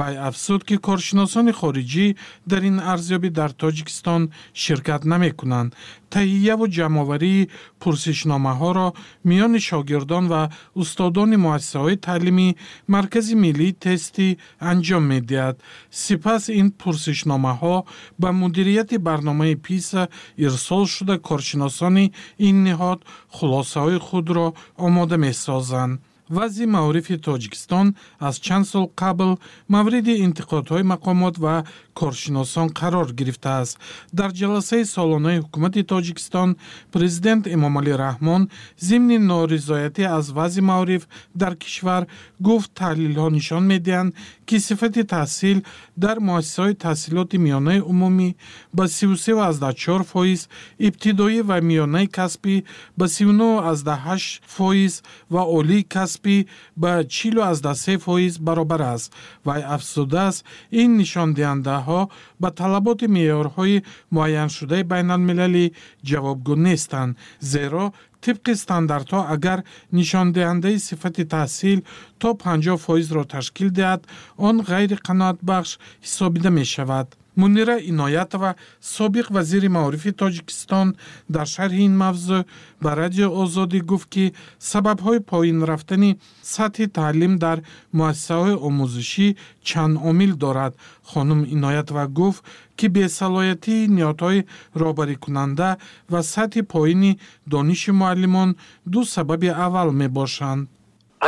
вай афзуд ки коршиносони хориҷӣ дар ин арзёбӣ дар тоҷикистон ширкат намекунанд. Таҳияву ҷамъоварии пурсишномаҳоро миёни шогирдон ва устодони муассисаҳои таълимӣ маркази миллии тестӣ анҷом медиҳад. Сипас ин пурсишномаҳо ба мудирияти барномаи писа ирсол шуда коршиносони ин ниҳод хулосаҳои худро омода месозанд вазъи маорифи тоҷикистон аз чанд сол қабл мавриди интиқодҳои мақомот ва коршиносон қарор гирифтааст. Дар ҷаласаи солонаи ҳукумати тоҷикистон президент эмомалӣ раҳмон зимни норизоятӣ аз вазъи маориф дар кишвар гуфт таҳлилҳо нишон медиҳанд ки сифати таҳсил дар муассисаҳои таҳсилоти миёнаи умумӣ ба 33 фоиз ибтидоӣ ва миёнаи касбӣ ба 39 фоиз ва олии касбӣ ба 43 фоиз баробар аст вай афзудааст. Ин нишондиҳандаҳо ба талаботи меъёрҳои муайяншудаи байналмилалӣ ҷавобгӯ нестанд зеро тибқи стандартҳо агар нишондиҳандаи сифати таҳсил то 50 фоизро ташкил диҳад он ғайриқаноатбахш ҳисобида мешавад мунира иноятова собиқ вазири маорифи тоҷикистон дар шарҳи ин мавзӯъ ба радио озодӣ гуфт ки сабабҳои поин рафтани сатҳи таълим дар муассисаҳои омӯзишӣ чанд омил дорад. Хонум иноятова гуфт ки бесалоятии ниҳодҳои роҳбарикунанда ва сатҳи поини дониши муаллимон ду сабаби аввал мебошанд.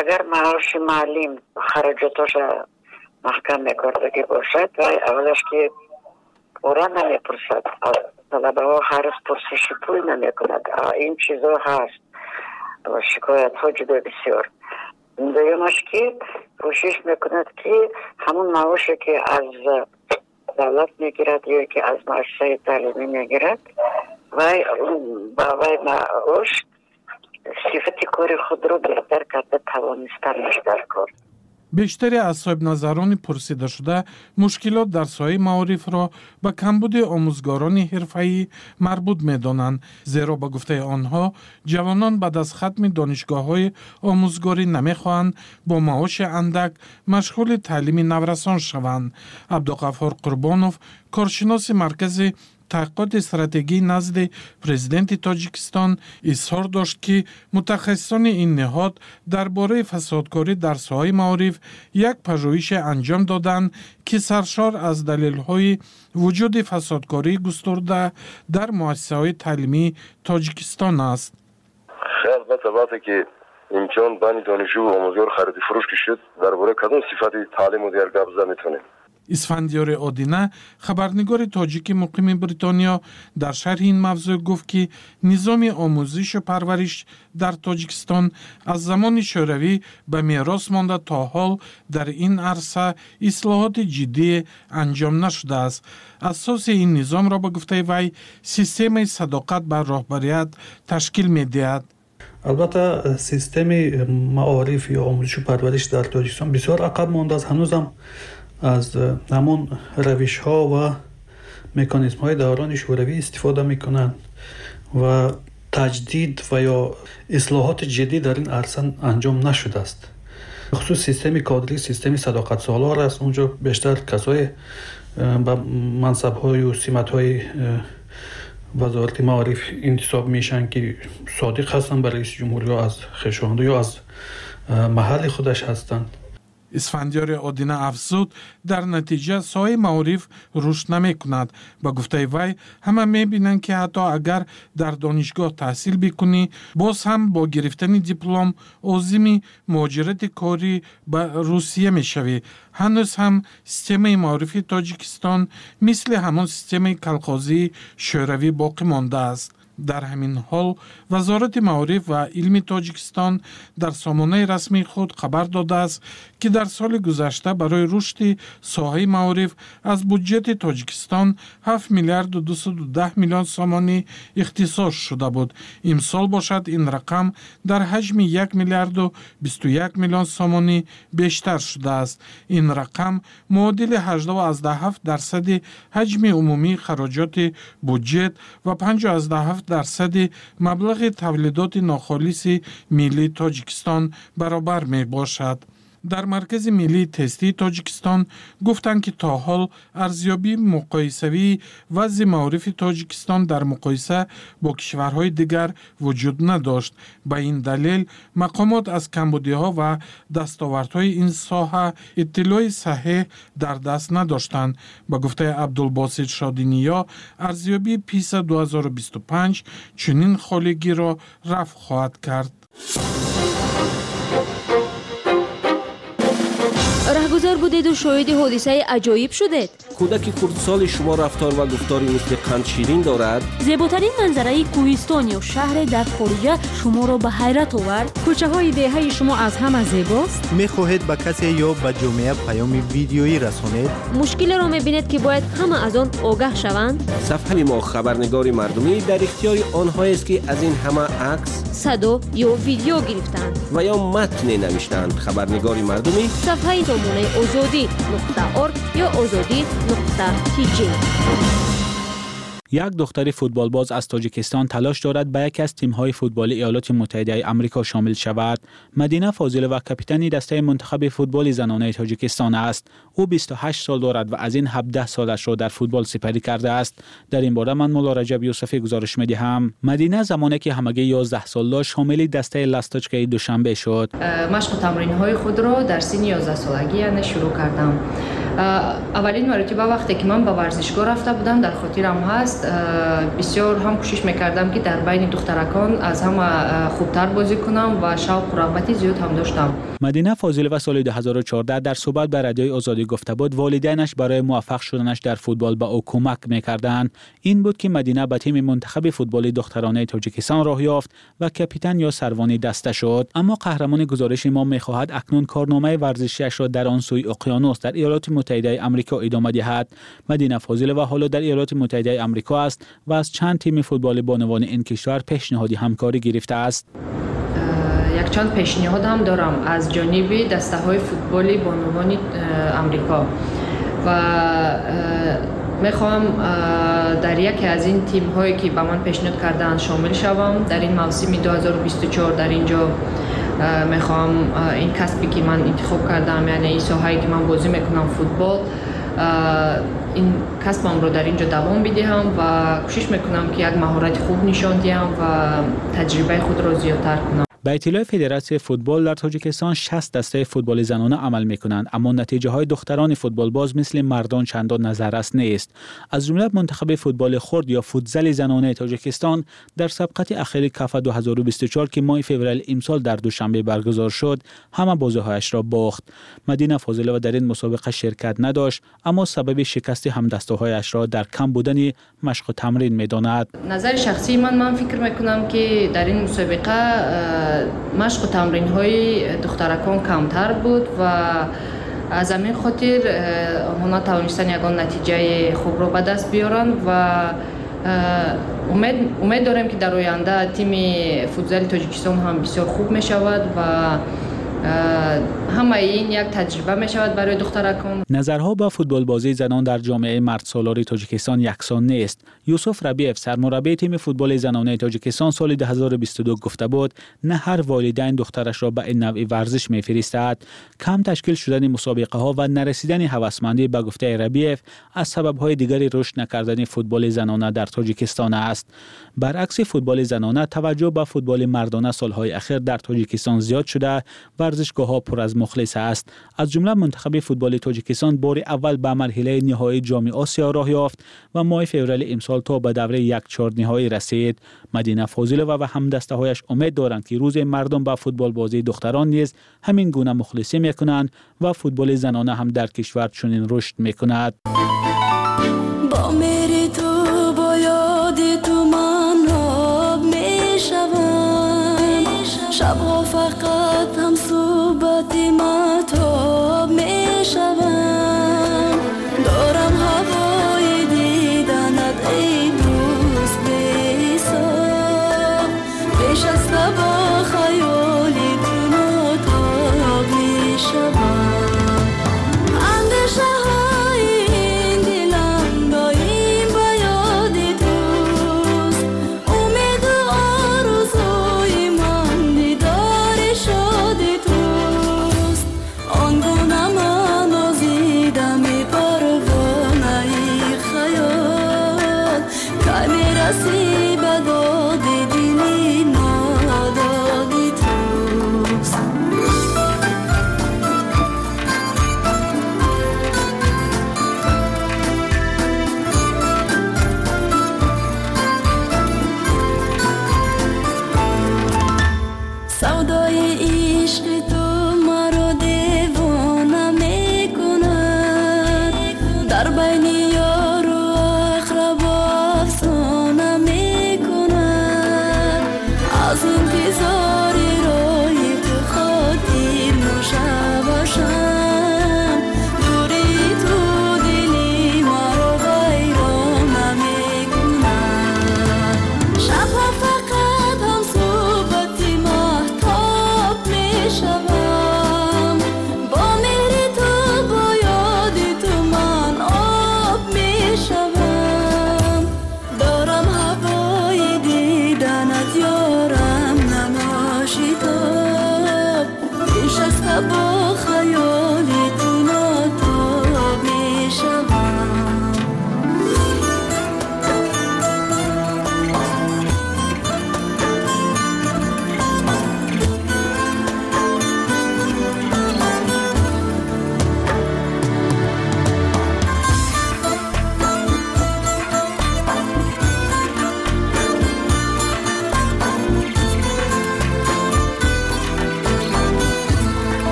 Агар маоши муаллим хароҷотоша маҳкам мекардагӣ бошад вай аввалаш ки пора намепурсад талабаҳо ҳарз пурсиши пул намекунад ин чизҳо ҳаст шикоятҳо ҷудо бисёр. Дуюмаш ки кӯшиш мекунад ки ҳамон маоше ки аз давлат мегирад ё ки аз муассисаи таълимӣ мегирад вай ба вай маош сифати кори худро беҳтар карда тавонистанаш дар кор бештари аз соҳибназарони пурсидашуда мушкилот дар соҳаи маорифро ба камбуди омӯзгорони ҳирфаӣ марбут медонанд зеро ба гуфтаи онҳо ҷавонон баъд аз хатми донишгоҳҳои омӯзгорӣ намехоҳанд бо маоши андак машғули таълими наврасон шаванд. Абдуғаффор қурбонов коршиноси маркази таҳқиқоти стратегӣ назди президенти тоҷикистон изҳор дошт ки мутахассисони ин ниҳод дар бораи фасодкорӣ дар соҳаи маориф як пажӯҳише анҷом доданд ки саршор аз далелҳои вуҷуди фасодкории густурда дар муассисаҳои таълимии тоҷикистон аст. Албатта вақте ки имтиҳон байни донишҷӯ омӯзгор хариди фурӯш ки шуд дар бораи кадом сифати таълиму дигар гап зад метавонем исфандиёри одина хабарнигори тоҷики муқими бритониё дар шарҳи ин мавзӯъ гуфт ки низоми омӯзишу парвариш дар тоҷикистон аз замони шӯравӣ ба мерос монда то ҳол дар ин арса ислоҳоти ҷиддие анҷом нашудааст. Асоси ин низомро ба гуфтаи вай системаи садоқат ба роҳбарият ташкил медиҳад. Албатта системи маориф ё омӯзишу парвариш дар тоҷикистон бисёр ақаб мондааст ҳанӯзам аз ҳамон равишҳо ва механизмҳои даврони шӯравӣ истифода мекунанд ва таҷдид ва ё ислоҳоти ҷиддӣ дар ин арса анҷом нашудааст бихусус системи кодрӣ системи садоқатсолор аст онҷо бештар касое ба мансабҳою симатҳои вазорати маориф интисоб мешаванд ки содиқ ҳастанд ба раиси ҷумҳур ё аз хешованду ё аз маҳалли худаш ҳастанд исфандиёри одина афзуд дар натиҷа соҳаи маориф рушд намекунад. Ба гуфтаи вай ҳама мебинанд ки ҳатто агар дар донишгоҳ таҳсил бикунӣ боз ҳам бо гирифтани диплом озими муҳоҷирати корӣ ба русия мешавӣ. Ҳанӯз ҳам системаи маорифи тоҷикистон мисли ҳамон системаи калхозии шӯравӣ боқӣ мондааст дар ҳамин ҳол вазорати маориф ва илми тоҷикистон дар сомонаи расмии худ хабар додааст ки дар соли гузашта барои рушди соҳаи маориф аз буҷети тоҷикистон 7 миллиарду 210 миллион сомонӣ ихтисос шуда буд. Имсол бошад ин рақам дар ҳаҷми 1 миллиарду 21 миллион сомонӣ бештар шудааст. Ин рақам муодили 87 дарсади ҳаҷми умумии хароҷоти буҷет ва 57 дарсади маблағи тавлидоти нохолиси миллии тоҷикистон баробар мебошад дар маркази миллии тестии тоҷикистон гуфтанд ки то ҳол арзёбии муқоисавии вазъи маорифи тоҷикистон дар муқоиса бо кишварҳои дигар вуҷуд надошт. Ба ин далел мақомот аз камбудиҳо ва дастовардҳои ин соҳа иттилои саҳеҳ дар даст надоштанд. Ба гуфтаи абдулбосит шодиниё арзёбии писа 2025 чунин холигиро рафъ хоҳад кард Souza раҳгузор будеду шоҳиди ҳодисаи аҷоиб шудед кӯдаки хурдсоли шумо рафтор ва гуфтори мисли қандширин дорад зеботарин манзараи кӯҳистон ё шаҳре дар хориҷа шуморо ба ҳайрат овард кӯчаҳои деҳаи шумо аз ҳама зебост мехоҳед ба касе ё ба ҷомеа паёми видеоӣ расонед мушкилеро мебинед ки бояд ҳама аз он огаҳ шаванд сафҳаи мо хабарнигори мардумӣ дар ихтиёри онҳоест ки аз ин ҳама акс садо ё видео гирифтаанд ва ё матне навиштаанд хабарнигори мардумӣ сафҳаи номунаи озодӣ. нуқта орг ё озодӣ нуқта тж як духтари футболбоз аз тоҷикистон талош дорад ба яке аз тимҳои футболи иёлоти муттаҳидаи амрико шомил шавад мадина фозилова капитани дастаи мунтахаби футболи занонаи тоҷикистон аст ӯ 28 сол дорад ва аз ин 17 солашро дар футбол сипарӣ кардааст дар ин бора ман мулло раҷаб юсуфӣ гузориш медиҳам мадина замоне ки ҳамагӣ 11 сол дошт шомили дастаи ласточкаи душанбе шуд машқу тамринҳои худро дар синни 11 солагӣ яъне шурӯъ кардам аввалин маротиба вақте ки ман ба варзишгоҳ рафта будам дар хотирам ҳаст бисёр ҳам кӯшиш мекардам ки дар байни духтаракон аз ҳама хубтар бозӣ кунам ва шавқу рағбати зиёд ҳам доштам мадина фозилова соли 2014 дар суҳбат ба радиои озодӣ гуфта буд волидайнаш барои муваффақ шуданаш дар футбол ба ӯ кӯмак мекарданд ин буд ки мадина ба тими мунтахаби футболи духтаронаи тоҷикистон роҳ ёфт ва капитан ё сарвони даста шуд аммо қаҳрамони гузориши мо мехоҳад акнун корномаи варзишиашро дар он сӯи уқёнус дар иёлоти муттаҳидаи амрико идома диҳад мадина фозилова ҳоло дар иёлоти муттаҳидаи амрико аст ва аз чанд тими футболи бонувони ин кишвар пешниҳоди ҳамкорӣ гирифтааст якчанд пешниҳодам дорам аз ҷониби дастаҳои футболи бонувони амрико ва мехоҳам дар яке аз ин тимҳое ки ба ман пешниҳод кардаанд шомил шавам дар ин мавсими 2024 дар ин ҷо мехоҳам ин касбе ки ман интихоб кардаам яъне ин соҳае ки ман бозӣ мекунам футбол ин касбамро дар ин ҷо давом бидиҳам ва кӯшиш мекунам ки як маҳорати хуб нишон диҳам ва таҷрибаи худро зиёдтар кунам ба иттилои федератсияи футбол дар тоҷикистон шаст дастаи футболи занона амал мекунанд аммо натиҷаҳои духтарони футболбоз мисли мардон чандон назаррас нест аз ҷумла мунтахаби футболи хурд ё футзали занонаи тоҷикистон дар сабқати ахири кафа 2024 ки моҳи феврали имсол дар душанбе баргузор шуд ҳама бозиҳояшро бохт мадина фозилова дар ин мусобиқа ширкат надошт аммо сабаби шикасти ҳамдастаҳояшро дар кам будани машқу тамрин медонад назари шахсии ман ман фикр мекунам ки дар ин мусобиқа машқу тамринҳои духтаракон камтар буд ва аз ҳамин хотир э, онҳо натавонистанд ягон натиҷаи хубро ба даст биёранд ва э, умед дорем ки дар оянда тими футзали тоҷикистон ҳам бисёр хуб мешавад ва ҳамаи ин як таҷриба мешавад барои духтаракон назарҳо ба футболбозии занон дар ҷомеаи мардсолори тоҷикистон яксон нест юсуф рабиев сармураббии тими футболи занонаи тоҷикистон соли 2022 гуфта буд на ҳар волидайн духтарашро ба ин навъи варзиш мефиристад кам ташкил шудани мусобиқаҳо ва нарасидани ҳавасмандӣ ба гуфтаи рабиев аз сабабҳои дигари рушд накардани футболи занона дар тоҷикистон аст баръакси футболи занона таваҷҷӯҳ ба футболи мардона солҳои ахир дар тоҷикистон зиёд шуда варзишгоҳҳо пур аз мухлис аст аз ҷумла мунтахаби футболи тоҷикистон бори аввал ба марҳилаи ниҳоии ҷоми осиё роҳ ёфт ва моҳи феврали имсол то ба давраи якчорниҳоӣ расид мадина фозилова ва ҳамдастаҳояш умед доранд ки рӯзе мардум ба футболбозии духтарон низ ҳамин гуна мухлисӣ мекунанд ва футболи занона ҳам дар кишвар чунин рушд мекунад شبها فقط هم صحبت مطاب می شوم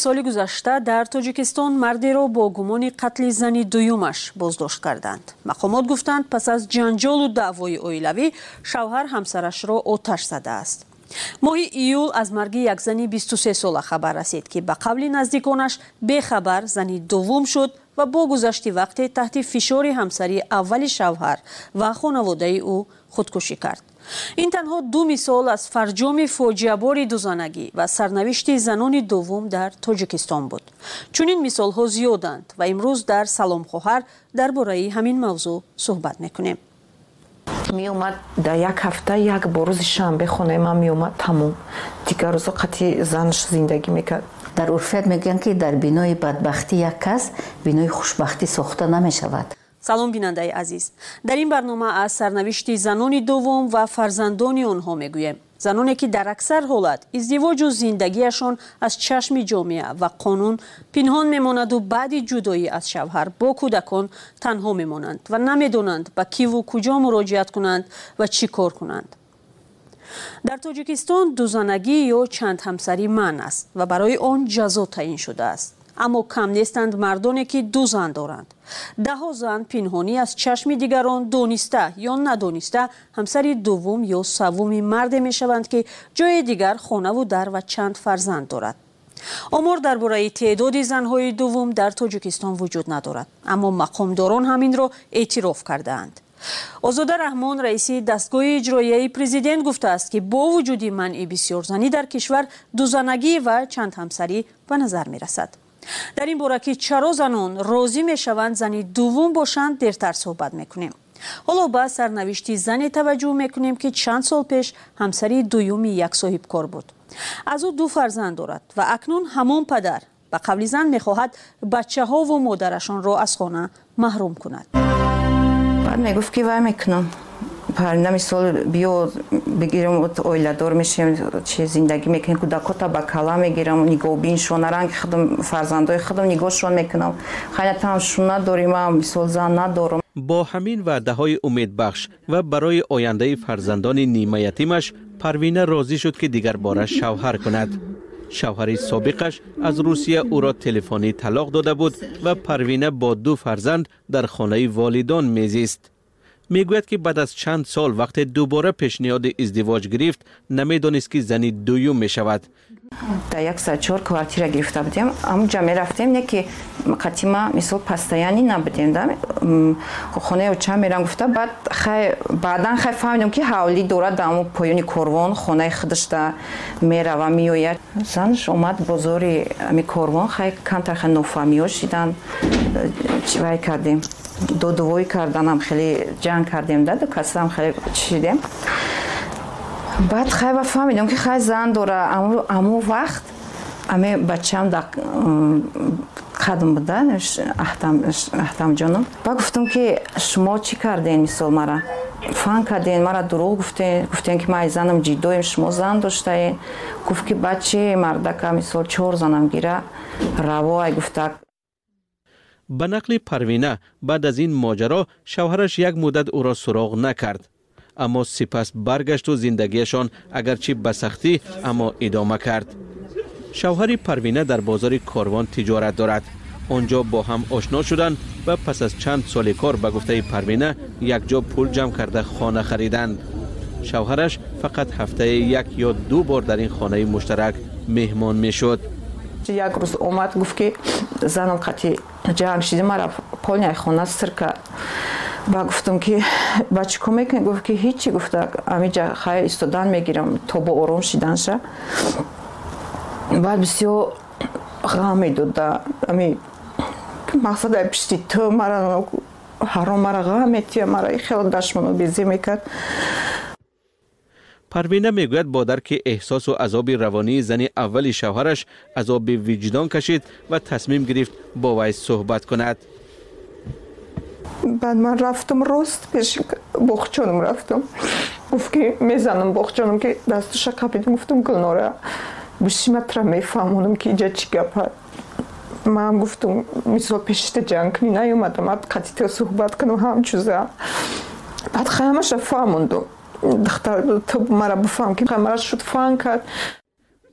соли гузашта дар тоҷикистон мардеро бо гумони қатли зани дуюмаш боздошт карданд. Мақомот гуфтанд пас аз ҷанҷолу даъвои оилавӣ шавҳар ҳамсарашро оташ задааст. Моҳи июл аз марги як зани 23 сола хабар расид ки ба қавли наздиконаш бехабар зани дуввум шуд ва бо гузашти вақте таҳти фишори ҳамсари аввали шавҳар ва хонаводаи ӯ худкушӣ кард ин танҳо ду мисол аз фарҷоми фоҷиабори дузанагӣ ва сарнавишти занони дуввум дар тоҷикистон буд. Чунин мисолҳо зиёданд ва имрӯз дар саломхоҳар дар бораи ҳамин мавзӯъ суҳбат мекунем. Меомад дар як ҳафта як бор рӯзи шанбе хонаи ман меомад тамом. Дигар рӯзо қатъи занаш зиндагӣ мекард. Дар урфият мегӯянд ки дар бинои бадбахтӣ як кас бинои хушбахтӣ сохта намешавад салом бинандаи азиз. Дар ин барнома аз сарнавишти занони дуввум ва фарзандони онҳо мегӯем. Заноне ки дар аксар ҳолат издивоҷу зиндагиашон аз чашми ҷомеа ва қонун пинҳон мемонаду баъди ҷудоӣ аз шавҳар бо кӯдакон танҳо мемонанд ва намедонанд ба киву куҷо муроҷиат кунанд ва чӣ кор кунанд. Дар тоҷикистон дузанагӣ ё чандҳамсарӣ манъ аст ва барои он ҷазо таъин шудааст аммо кам нестанд мардоне ки ду зан доранд. Даҳо зан пинҳонӣ аз чашми дигарон дониста ё надониста ҳамсари дуввум ё саввуми марде мешаванд ки ҷои дигар хонаву дар ва чанд фарзанд дорад. Омор дар бораи теъдоди занҳои дуввум дар тоҷикистон вуҷуд надорад аммо мақомдорон ҳаминро эътироф кардаанд. Озода раҳмон раиси дастгоҳи иҷроияи президент гуфтааст ки бо вуҷуди манъи бисёрзанӣ дар кишвар дузанагӣ ва чандҳамсарӣ ба назар мерасад дар ин бора ки чаро занон розӣ мешаванд зани дуввум бошанд дертар суҳбат мекунем. Ҳоло ба сарнавишти зане таваҷҷӯҳ мекунем ки чанд сол пеш ҳамсари дуюми як соҳибкор буд. Аз ӯ ду фарзанд дорад ва акнун ҳамон падар ба қавли зан мехоҳад бачаҳову модарашонро аз хона маҳрум кунад. Баъд мегуфт ки вай мекунам паринда мисол биё бигирам оиладор мешем чи зиндагӣ мекунем кӯдакота ба кала мегирам нигоҳбиншон ранги худам фарзандои худам нигоҳшон мекунам. Хайнатам шун надорим ман мисол зан надорам. Бо ҳамин ваъдаҳои умедбахш ва барои ояндаи фарзандони нимаятимаш парвина розӣ шуд ки дигарбора шавҳар кунад. Шавҳари собиқаш аз русия ӯро телефонӣ талоқ дода буд ва парвина бо ду фарзанд дар хонаи волидон мезист мегӯяд ки баъд аз чанд сол вақте дубора пешниҳоди издивоҷ гирифт намедонист ки зани дуюм мешавад. Дар як сачор квартира гирифта будем. Амуҷа мерафтем не ки қатима мисол постоянӣ набудем да. Хонаи ча мерам гуфта. Баъд хай баъдан хай фаҳмидам ки ҳавлӣ дорад дар аму поёни корвон хонаи худашда мерава меояд занаш омад бозори ами корвон хай кантар хай нофаҳмиҳо шидан. Вай кардем додувоӣ карданам хеле ҷанг кардем да касам хеле чидем баъд хай ба фаҳмидам ки хай зан дора аму вақт аме бачаам да қадм буда аҳтамҷоном ба гуфтам ки шумо чӣ кардем мисол мара? Фан кардем мара дурӯғ гуфтем гуфтем ки ман занам ҷиддоем шумо зан доштаем гуфт ки бачи мардака мисол чор занам гира раво ай гуфта ба нақли парвина баъд аз ин моҷаро шавҳараш як муддат ӯро суроғ накард аммо сипас баргашту зиндагиашон агарчи ба сахтӣ аммо идома кард шавҳари парвина дар бозори корвон тиҷорат дорад он ҷо бо ҳам ошно шуданд ва пас аз чанд соли кор ба гуфтаи парвина якҷо пул ҷамъ карда хона хариданд шавҳараш фақат ҳафтае як ё ду бор дар ин хонаи муштарак меҳмон мешуд як рӯз омад гуфт ки занам қати ҷанг шиди. Мара полняи хона сир кард ба гуфтам ки ба чӣ кор мекунӣ гуфт ки ҳичи гуфта амиҷа хай истодан мегирам то бо ором шиданша баъд бисёр ғам медода ами мақсад ай пишти ту мара ҳаром мара ғам метия мара хело дашмоно безӣ мекард парвина мегӯяд бо дарки эҳсосу азоби равонии зани аввали шавҳараш азоби виҷдон кашид ва тасмим гирифт бо вай суҳбат кунад баъд ман рафтам рост пеши боғчонам рафтам гуфт ки мезанам боғчонам ки дастуша қапидам гуфтам гулнора бишиматра мефаҳмонам ки иҷа чӣ гапа ман гуфтам мисол пешита ҷанг кунӣ наёмадам ад қатита суҳбат кунам ҳамчуза баъд ҳамаша фаҳмондум духтар ту мара бифаҳм ки мара шуд фаҳм кард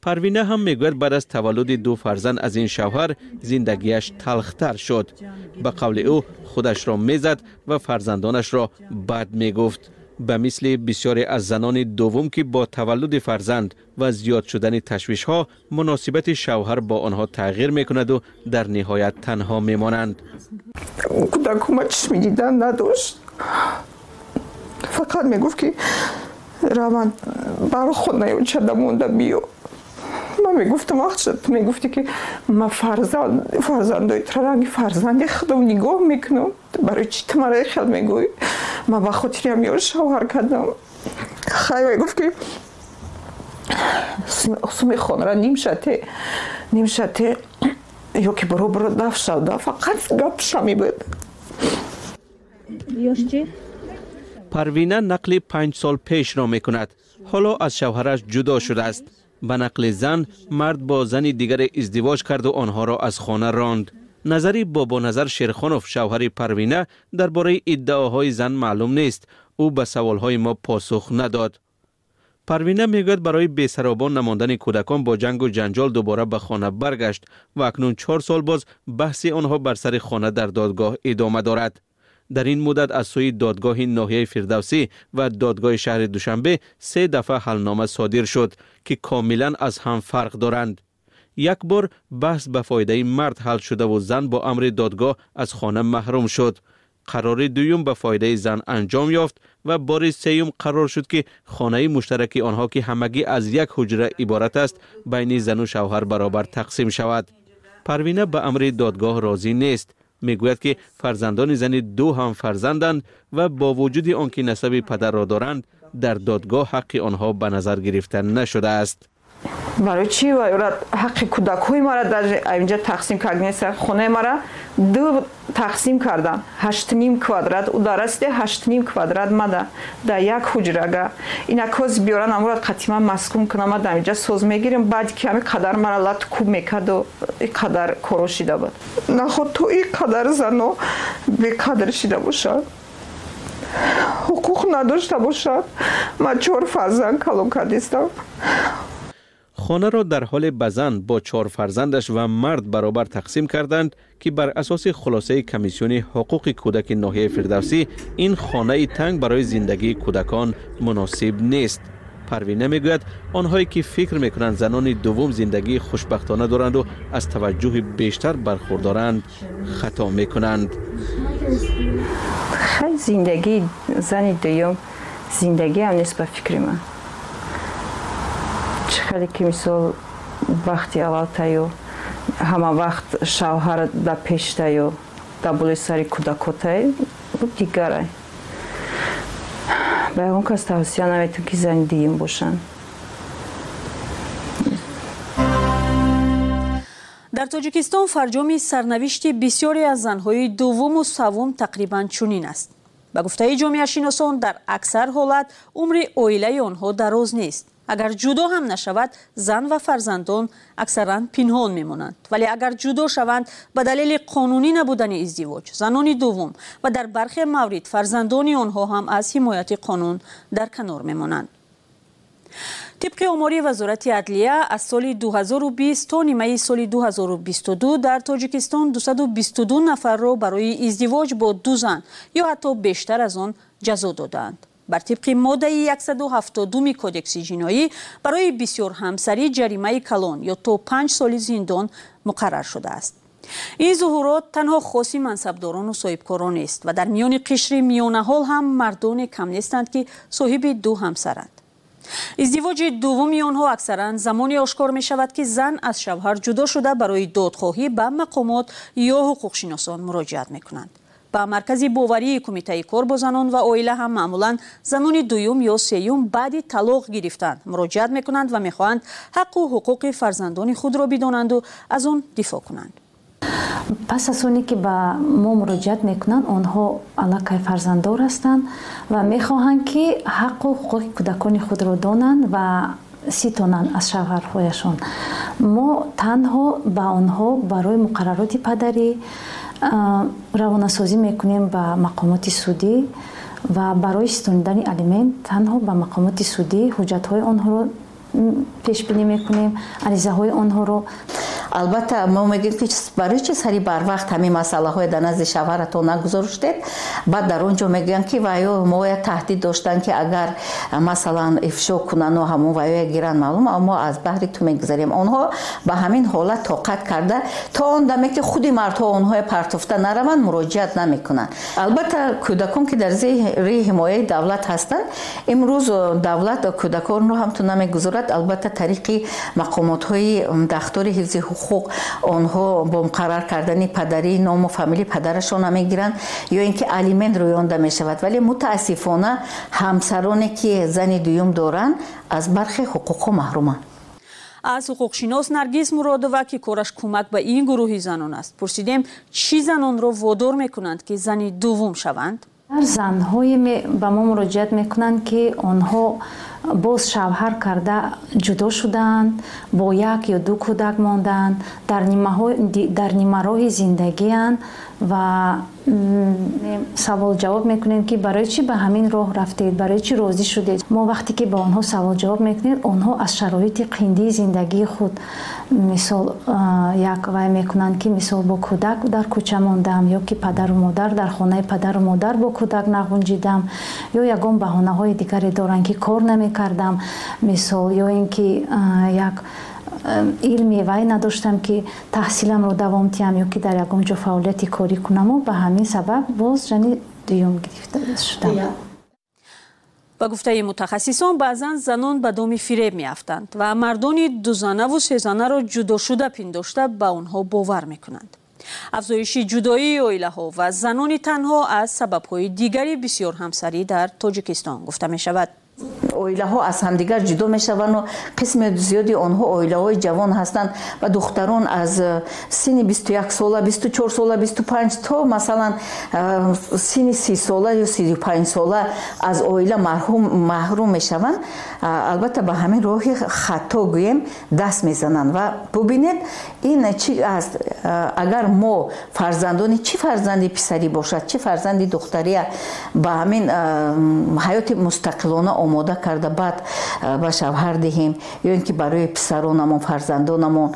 парвина ҳам мегӯяд баъд аз таваллуди ду фарзанд аз ин шавҳар зиндагиаш талхтар шуд ба қавли ӯ худашро мезад ва фарзандонашро бад мегуфт ба мисли бисёре аз занони дуввум ки бо таваллуди фарзанд ва зиёд шудани ташвишҳо муносибати шавҳар бо онҳо тағйир мекунаду дар ниҳоят танҳо мемонанд кӯдакума чишми дидан надошт фақат мегуфт ки раванд баро хонаё чада монда биё. Ман мегуфтам вақт ту мегуфтӣ ки ман фарзандои траранги фарзанди худам нигоҳ мекунам. Барои чӣ ту маро хел мегӯӣ ман ба хотириам ё шавҳар кардам. Хай мегуфт ки суми хонра нимшате нимшате ё ки баробаро дафт шавда фақат гапша мебуд парвина нақли панҷ сол пешро мекунад ҳоло аз шавҳараш ҷудо шудааст ба нақли зан мард бо зани дигаре издивоҷ карду онҳоро аз хона ронд назари бобоназар шерхонов шавҳари парвина дар бораи иддаоҳои зан маълум нест ӯ ба саволҳои мо посух надод парвина мегӯяд барои бесаробон намондани кӯдакон бо ҷангу ҷанҷол дубора ба хона баргашт ва акнун чор сол боз баҳси онҳо бар сари хона дар додгоҳ идома дорад дар ин муддат аз сӯи додгоҳи ноҳияи фирдавсӣ ва додгоҳи шаҳри душанбе се дафъа ҳалнома содир шуд ки комилан аз ҳам фарқ доранд як бор баҳс ба фоидаи мард ҳал шудаву зан бо амри додгоҳ аз хона маҳрум шуд қарори дуюм ба фоидаи зан анҷом ёфт ва бори сеюм қарор шуд ки хонаи муштараки онҳо ки ҳамагӣ аз як ҳуҷра иборат аст байни зану шавҳар баробар тақсим шавад парвина ба амри додгоҳ розӣ нест мегӯяд ки фарзандони зани ду ҳам фарзанданд ва бо вуҷуди он ки насаби падарро доранд дар додгоҳ ҳаққи онҳо ба назар гирифта нашудааст барои чӣ? Ҳаққи кӯдакҳои мара дар инҷа тақсим карднеса хонаи мара ду тақсим кардан ҳаштним квадрат. Ӯ дарасиде ҳаштним квадрат мада. Дар як ҳуҷрага инакози биёран амура қатима маскум кунам ма дар инҷа соз мегирем. Баъди ки ҳами қадар мара лат кӯб мекарду и қадар коро шида буд. Наход то и қадар зано беқадр шида бошад? Ҳуқуқ надошта бошад? Ман чор фарзанд калон кардистам хонаро дар ҳоле ба зан бо чор фарзандаш ва мард баробар тақсим карданд ки бар асоси хулосаи комиссиони ҳуқуқи кӯдаки ноҳияи фирдавсӣ ин хонаи танг барои зиндагии кӯдакон муносиб нест парвина мегӯяд онҳое ки фикр мекунанд занони дуввум зиндагии хушбахтона доранду аз таваҷҷӯҳи бештар бархурдоранд хато мекунанд хай зиндагии зани дуюм зиндагиам нест ба фикри ман чӣ хеле ки мисол вақти аввалтаю ҳама вақт шавҳар да пештаю да булои сари кӯдакотаю дигарай. Ба ягон кас тавсия наметон ки зани дуюм бошанд. Дар тоҷикистон фарҷоми сарнавишти бисёре аз занҳои дуввуму саввум тақрибан чунин аст. Ба гуфтаи ҷомеашиносон дар аксар ҳолат умри оилаи онҳо дароз нест агар ҷудо ҳам нашавад зан ва фарзандон аксаран пинҳон мемонанд. Вале агар ҷудо шаванд ба далели қонунӣ набудани издивоҷ занони дуввум ва дар бархе маврид фарзандони онҳо ҳам аз ҳимояти қонун дар канор мемонанд. Тибқи омори вазорати адлия аз соли 2020 то нимаи соли 2022 дар тоҷикистон 222 нафарро барои издивоҷ бо ду зан ё ҳатто бештар аз он ҷазо додаанд бар тибқи моддаи 172 кодекси ҷиноӣ барои бисёрҳамсарӣ ҷаримаи калон ё то панҷ соли зиндон муқаррар шудааст. Ин зуҳурот танҳо хоси мансабдорону соҳибкорон нест ва дар миёни қишри миёнаҳол ҳам мардоне кам нестанд ки соҳиби ду ҳамсаранд. Издивоҷи дуввуми онҳо аксаран замоне ошкор мешавад ки зан аз шавҳар ҷудо шуда барои додхоҳӣ ба мақомот ё ҳуқуқшиносон муроҷиат мекунанд ба маркази боварии кумитаи кор бо занон ва оила ҳам маъмулан занони дуюм ё сеюм баъди талоқ гирифтан муроҷиат мекунанд ва мехоҳанд ҳаққу ҳуқуқи фарзандони худро бидонанду аз он дифоъ кунанд. Пас аз оне ки ба мо муроҷиат мекунанд онҳо аллакай фарзанддор ҳастанд ва мехоҳанд ки ҳаққу ҳуқуқи кӯдакони худро донанд ва ситонанд аз шавҳарҳояшон. Мо танҳо ба онҳо барои муқаррароти падарӣ равонасозӣ мекунем ба мақомоти судӣ ва барои ситонидани алимент танҳо ба мақомоти судӣ ҳуҷҷатҳои онҳоро пешбинӣ мекунем аризаҳои онҳоро албатта мо мегӯем ки барои чи сари барвақт ҳамин масъалаҳое дар назди шавҳаратон нагузоштед? Баъд дар он ҷо мегӯянд ки ваё моя таҳдид доштанд ки агар масалан ифшо кунану ҳамон ваёя гиранд маълум мо аз баҳри ту мегузарем. Онҳо ба ҳамин ҳолат тоқат карда то он даме ки худи мардҳо онҳое партофта нараванд муроҷиат намекунанд. Албатта кӯдакон ки дар зери ҳимояи давлат ҳастанд имрӯз давлат кӯдаконро ҳамтун намегузорад. Албатта тариқи мақомотҳои дахтори ҳифзи онҳо бо муқаррар кардани падарӣ ному фамилии падарашона мегиранд ё ин ки алимент рӯёнда мешавад. Вале мутаассифона ҳамсароне ки зани дуюм доранд аз бархе ҳуқуқҳо маҳруманд аз ҳуқуқшинос наргиз муродова ки кораш кӯмак ба ин гурӯҳи занон аст пурсидем чӣ занонро водор мекунанд ки зани дуввум шаванд? Ҳар занҳое ба мо муроҷиат мекунанд ки онҳо боз шавҳар карда ҷудо шудаанд бо як ё ду кӯдак мондаанд дар нимароҳи зиндагианд ва саволҷавоб мекунем ки барои чӣ ба ҳамин роҳ рафтед барои чӣ розӣ шудед? Мо вақте ки ба онҳо саволҷавоб мекунем онҳо аз шароити қиндии зиндагии худ мисол як вай мекунанд ки мисол бо кӯдак дар кӯча мондам ё ки падару модар дар хонаи падару модар бо кӯдак нағунҷидам ё ягон баҳонаҳои дигаре доранд ки кор намекардам мисол ё ин ки як илми вай надоштам ки таҳсиламро давом диҳам ё ки дар ягон ҷо фаъолияти корӣ кунаму ба ҳамин сабаб боз жани дуюм гирифта шудам ба гуфтаи мутахассисон баъзан занон ба доми фиреб меафтанд ва мардони дузанаву сезанаро ҷудошуда пиндошта ба онҳо бовар мекунанд афзоиши ҷудоии оилаҳо ва занони танҳо аз сабабҳои дигари бисёрҳамсарӣ дар тоҷикистон гуфта мешавад оилаҳо аз ҳамдигар ҷудо мешаванду қисми зиёди онҳо оилаҳои ҷавон ҳастанд ва духтарон аз синни бисту як сола бисту чор сола бисту панҷ то масалан синни си сола ё сию панҷ сола аз оила маҳрум мешаванд. Албатта ба ҳамин роҳи хато гӯем даст мезананд ва бубинед ин чи аст агар мо фарзандони чӣ фарзанди писарӣ бошад чӣ фарзанди духтария ба ҳамин ҳаёти мустақилона омода карда баъд ба шавҳар диҳем ё ин ки барои писаронамон фарзандонамон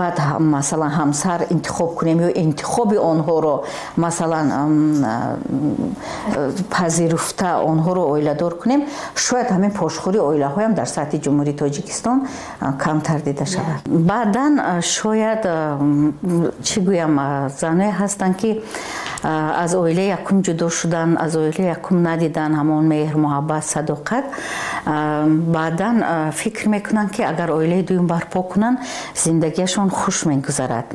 баъд масалан ҳамсар интихоб кунем ё интихоби онҳоро масалан пазируфта онҳоро оиладор кунем шояд ҳамин пошхӯри оилаҳоям дар сатҳи ҷумҳурии тоҷикистон камтар дида шавад. Баъдан шояд чӣ гӯям заное ҳастанд ки аз оилаи якум ҷудо шудан аз оилаи якум надидан ҳамон меҳр муҳаббат садоқат. Баъдан фикр мекунанд ки агар оилаи дуюм барпо кунанд зиндагиашон хуш мегузарад.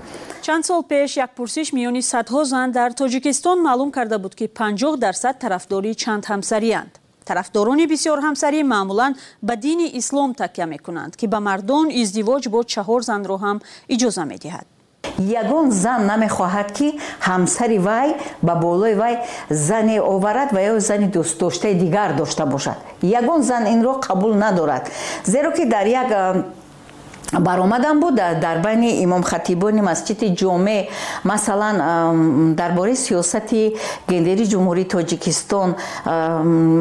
Чанд сол пеш як пурсиш миёни садҳо зан дар тоҷикистон маълум карда буд ки 50 дарсад тарафдори чанд ҳамсариянд тарафдорони бисёр ҳамсарӣ маъмулан ба дини ислом такя мекунанд ки ба мардон издивоҷ бо чаҳор занро ҳам иҷоза медиҳад ягон зан намехоҳад ки ҳамсари вай ба болои вай зане оварад ва ё зани дӯстдоштаи дигар дошта бошад. Ягон зан инро қабул надорад зеро ки дар як баромадан буд дар байни имомхатибони масҷиди ҷоме масалан дар бораи сиёсати гендери ҷумҳурии тоҷикистон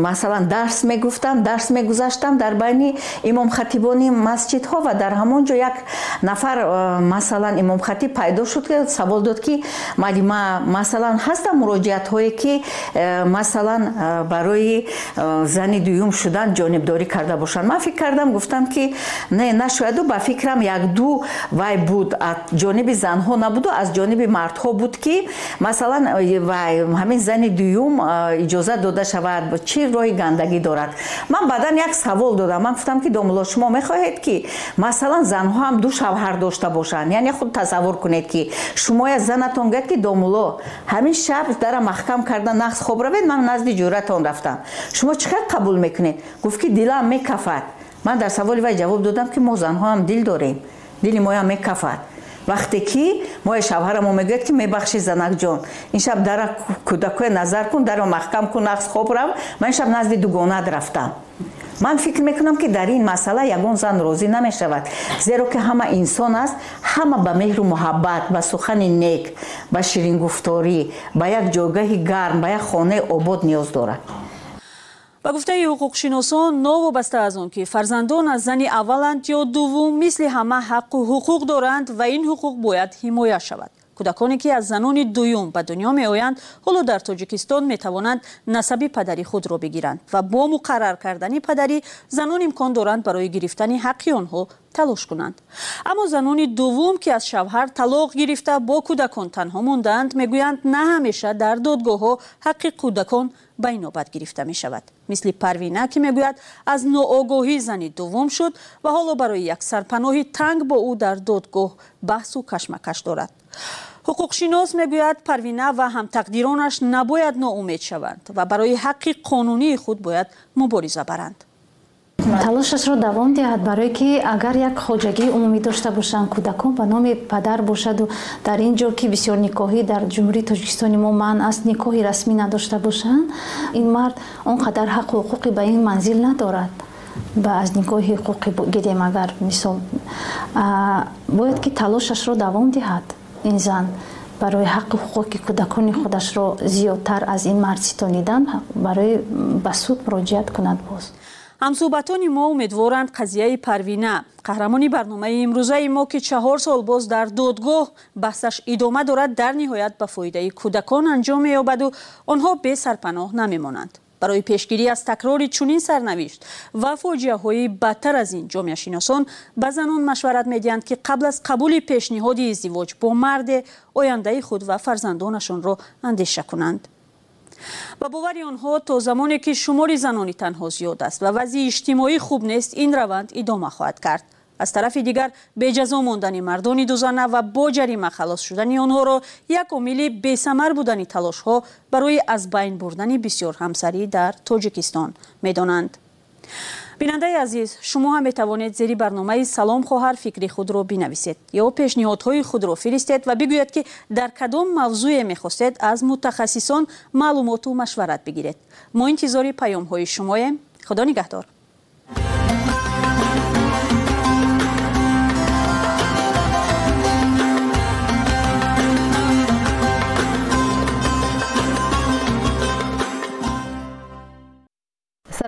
масалан дарс мегуфтам дарс мегузаштам дар байни имомхатибони масҷидҳо ва дар ҳамон ҷо як нафар масалан имомхатиб пайдо шуд савол дод ки малима масалан ҳастам муроҷиатҳое ки масалан барои зани дуюм шудан ҷонибдорӣ карда бошанд? Ман фикр кардам гуфтам ки не нашояду ба фикр фикрам якду вай буд аз ҷониби занҳо набуду аз ҷониби мардҳо буд ки масалан вай ҳамин зани дуюм иҷозат дода шавад чӣ роҳи гандагӣ дорад? Ман баъдан як савол додам. Ман гуфтам ки домуло шумо мехоҳед ки масалан занҳо ҳам ду шавҳар дошта бошанд. Яъне худ тасаввур кунед ки шумо я занатон гӯяд ки домуло ҳамин шаб дара маҳкам карда нақс хоб равед ман назди ҷӯратон рафтам. Шумо чӣ хел қабул мекунед? Гуфт ки дилам мекафад ман дар саволи вай ҷавоб додам ки мо занҳоам дил дорем. Дили моям мекафад. Вақте ки моя шавҳарамо мегӯяд ки мебахшӣ занакҷон ин шаб дара кӯдакое назар кун даро маҳкам кун нақс хоб рав ман ин шаб назди дугонат рафтам. Ман фикр мекунам ки дар ин масъала ягон зан розӣ намешавад. Зеро ки ҳама инсон аст ҳама ба меҳру муҳаббат ба сухани нек ба ширингуфторӣ ба як ҷойгоҳи гарм ба як хонаи обод ниёз дорад ба гуфтаи ҳуқуқшиносон новобаста аз он ки фарзандон аз зани авваланд ё дуввум мисли ҳама ҳаққу ҳуқуқ доранд ва ин ҳуқуқ бояд ҳимоя шавад. Кӯдаконе ки аз занони дуюм ба дунё меоянд ҳоло дар тоҷикистон метавонанд насаби падари худро бигиранд ва бо муқаррар кардани падарӣ занон имкон доранд барои гирифтани ҳаққи онҳо талош кунанд. Аммо занони дуввум ки аз шавҳар талоқ гирифта бо кӯдакон танҳо мондаанд мегӯянд на ҳамеша дар додгоҳҳо ҳаққи кӯдакон ба инобат гирифта мешавад. Мисли парвина ки мегӯяд аз ноогоҳӣ зани дуввум шуд ва ҳоло барои як сарпаноҳи танг бо ӯ дар додгоҳ баҳсу кашмакаш дорад. Ҳуқуқшинос мегӯяд парвина ва ҳамтақдиронаш набояд ноумед шаванд ва барои ҳаққи қонунии худ бояд мубориза баранд талошашро давом диҳад барое ки агар як хоҷагии умумӣ дошта бошанд кӯдакон ба номи падар бошаду. Дар ин ҷо ки бисёр никоҳӣ дар ҷумҳурии тоҷикистони мо маън аст никоҳи расмӣ надошта бошанд ин мард он қадар ҳаққу ҳуқуқи ба ин манзил надорад. Ба аз никоҳи ҳуқуқи гирем агар мисол бояд ки талошашро давом диҳад ин зан. Барои ҳаққи ҳуқуқи кӯдакони худашро зиёдтар аз ин мард ситонидан барои ба суд муроҷиат кунад боз ҳамсӯҳбатони мо умедворанд қазияи парвина. Қаҳрамони барномаи имрӯзаи мо ки чаҳор сол боз дар додгоҳ баҳсаш идома дорад дар ниҳоят ба фоидаи кӯдакон анҷом меёбаду. Онҳо бесарпаноҳ намемонанд. Барои пешгирӣ аз такрори чунин сарнавишт ва фоҷиаҳои бадтар аз ин ҷомеашиносон ба занон машварат медиҳанд ки қабл аз қабули пешниҳоди издивоҷ бо марде ояндаи худ ва фарзандонашонро андеша кунанд ба бовари онҳо то замоне ки шумори занони танҳо зиёд аст ва вазъи иҷтимоӣ хуб нест ин раванд идома хоҳад кард. Аз тарафи дигар беҷазо мондани мардони дузана ва бо ҷарима халос шудани онҳоро як омили бесамар будани талошҳо барои аз байн бурдани бисёр ҳамсарӣ дар тоҷикистон медонанд бинандаи азиз шумо ҳам метавонед зери барномаи салом хоҳар фикри худро бинависед ё пешниҳодҳои худро фиристед ва бигӯед ки дар кадом мавзӯе мехостед аз мутахассисон маълумоту машварат бигиред. Мо интизори паёмҳои шумоем. Худо нигаҳдор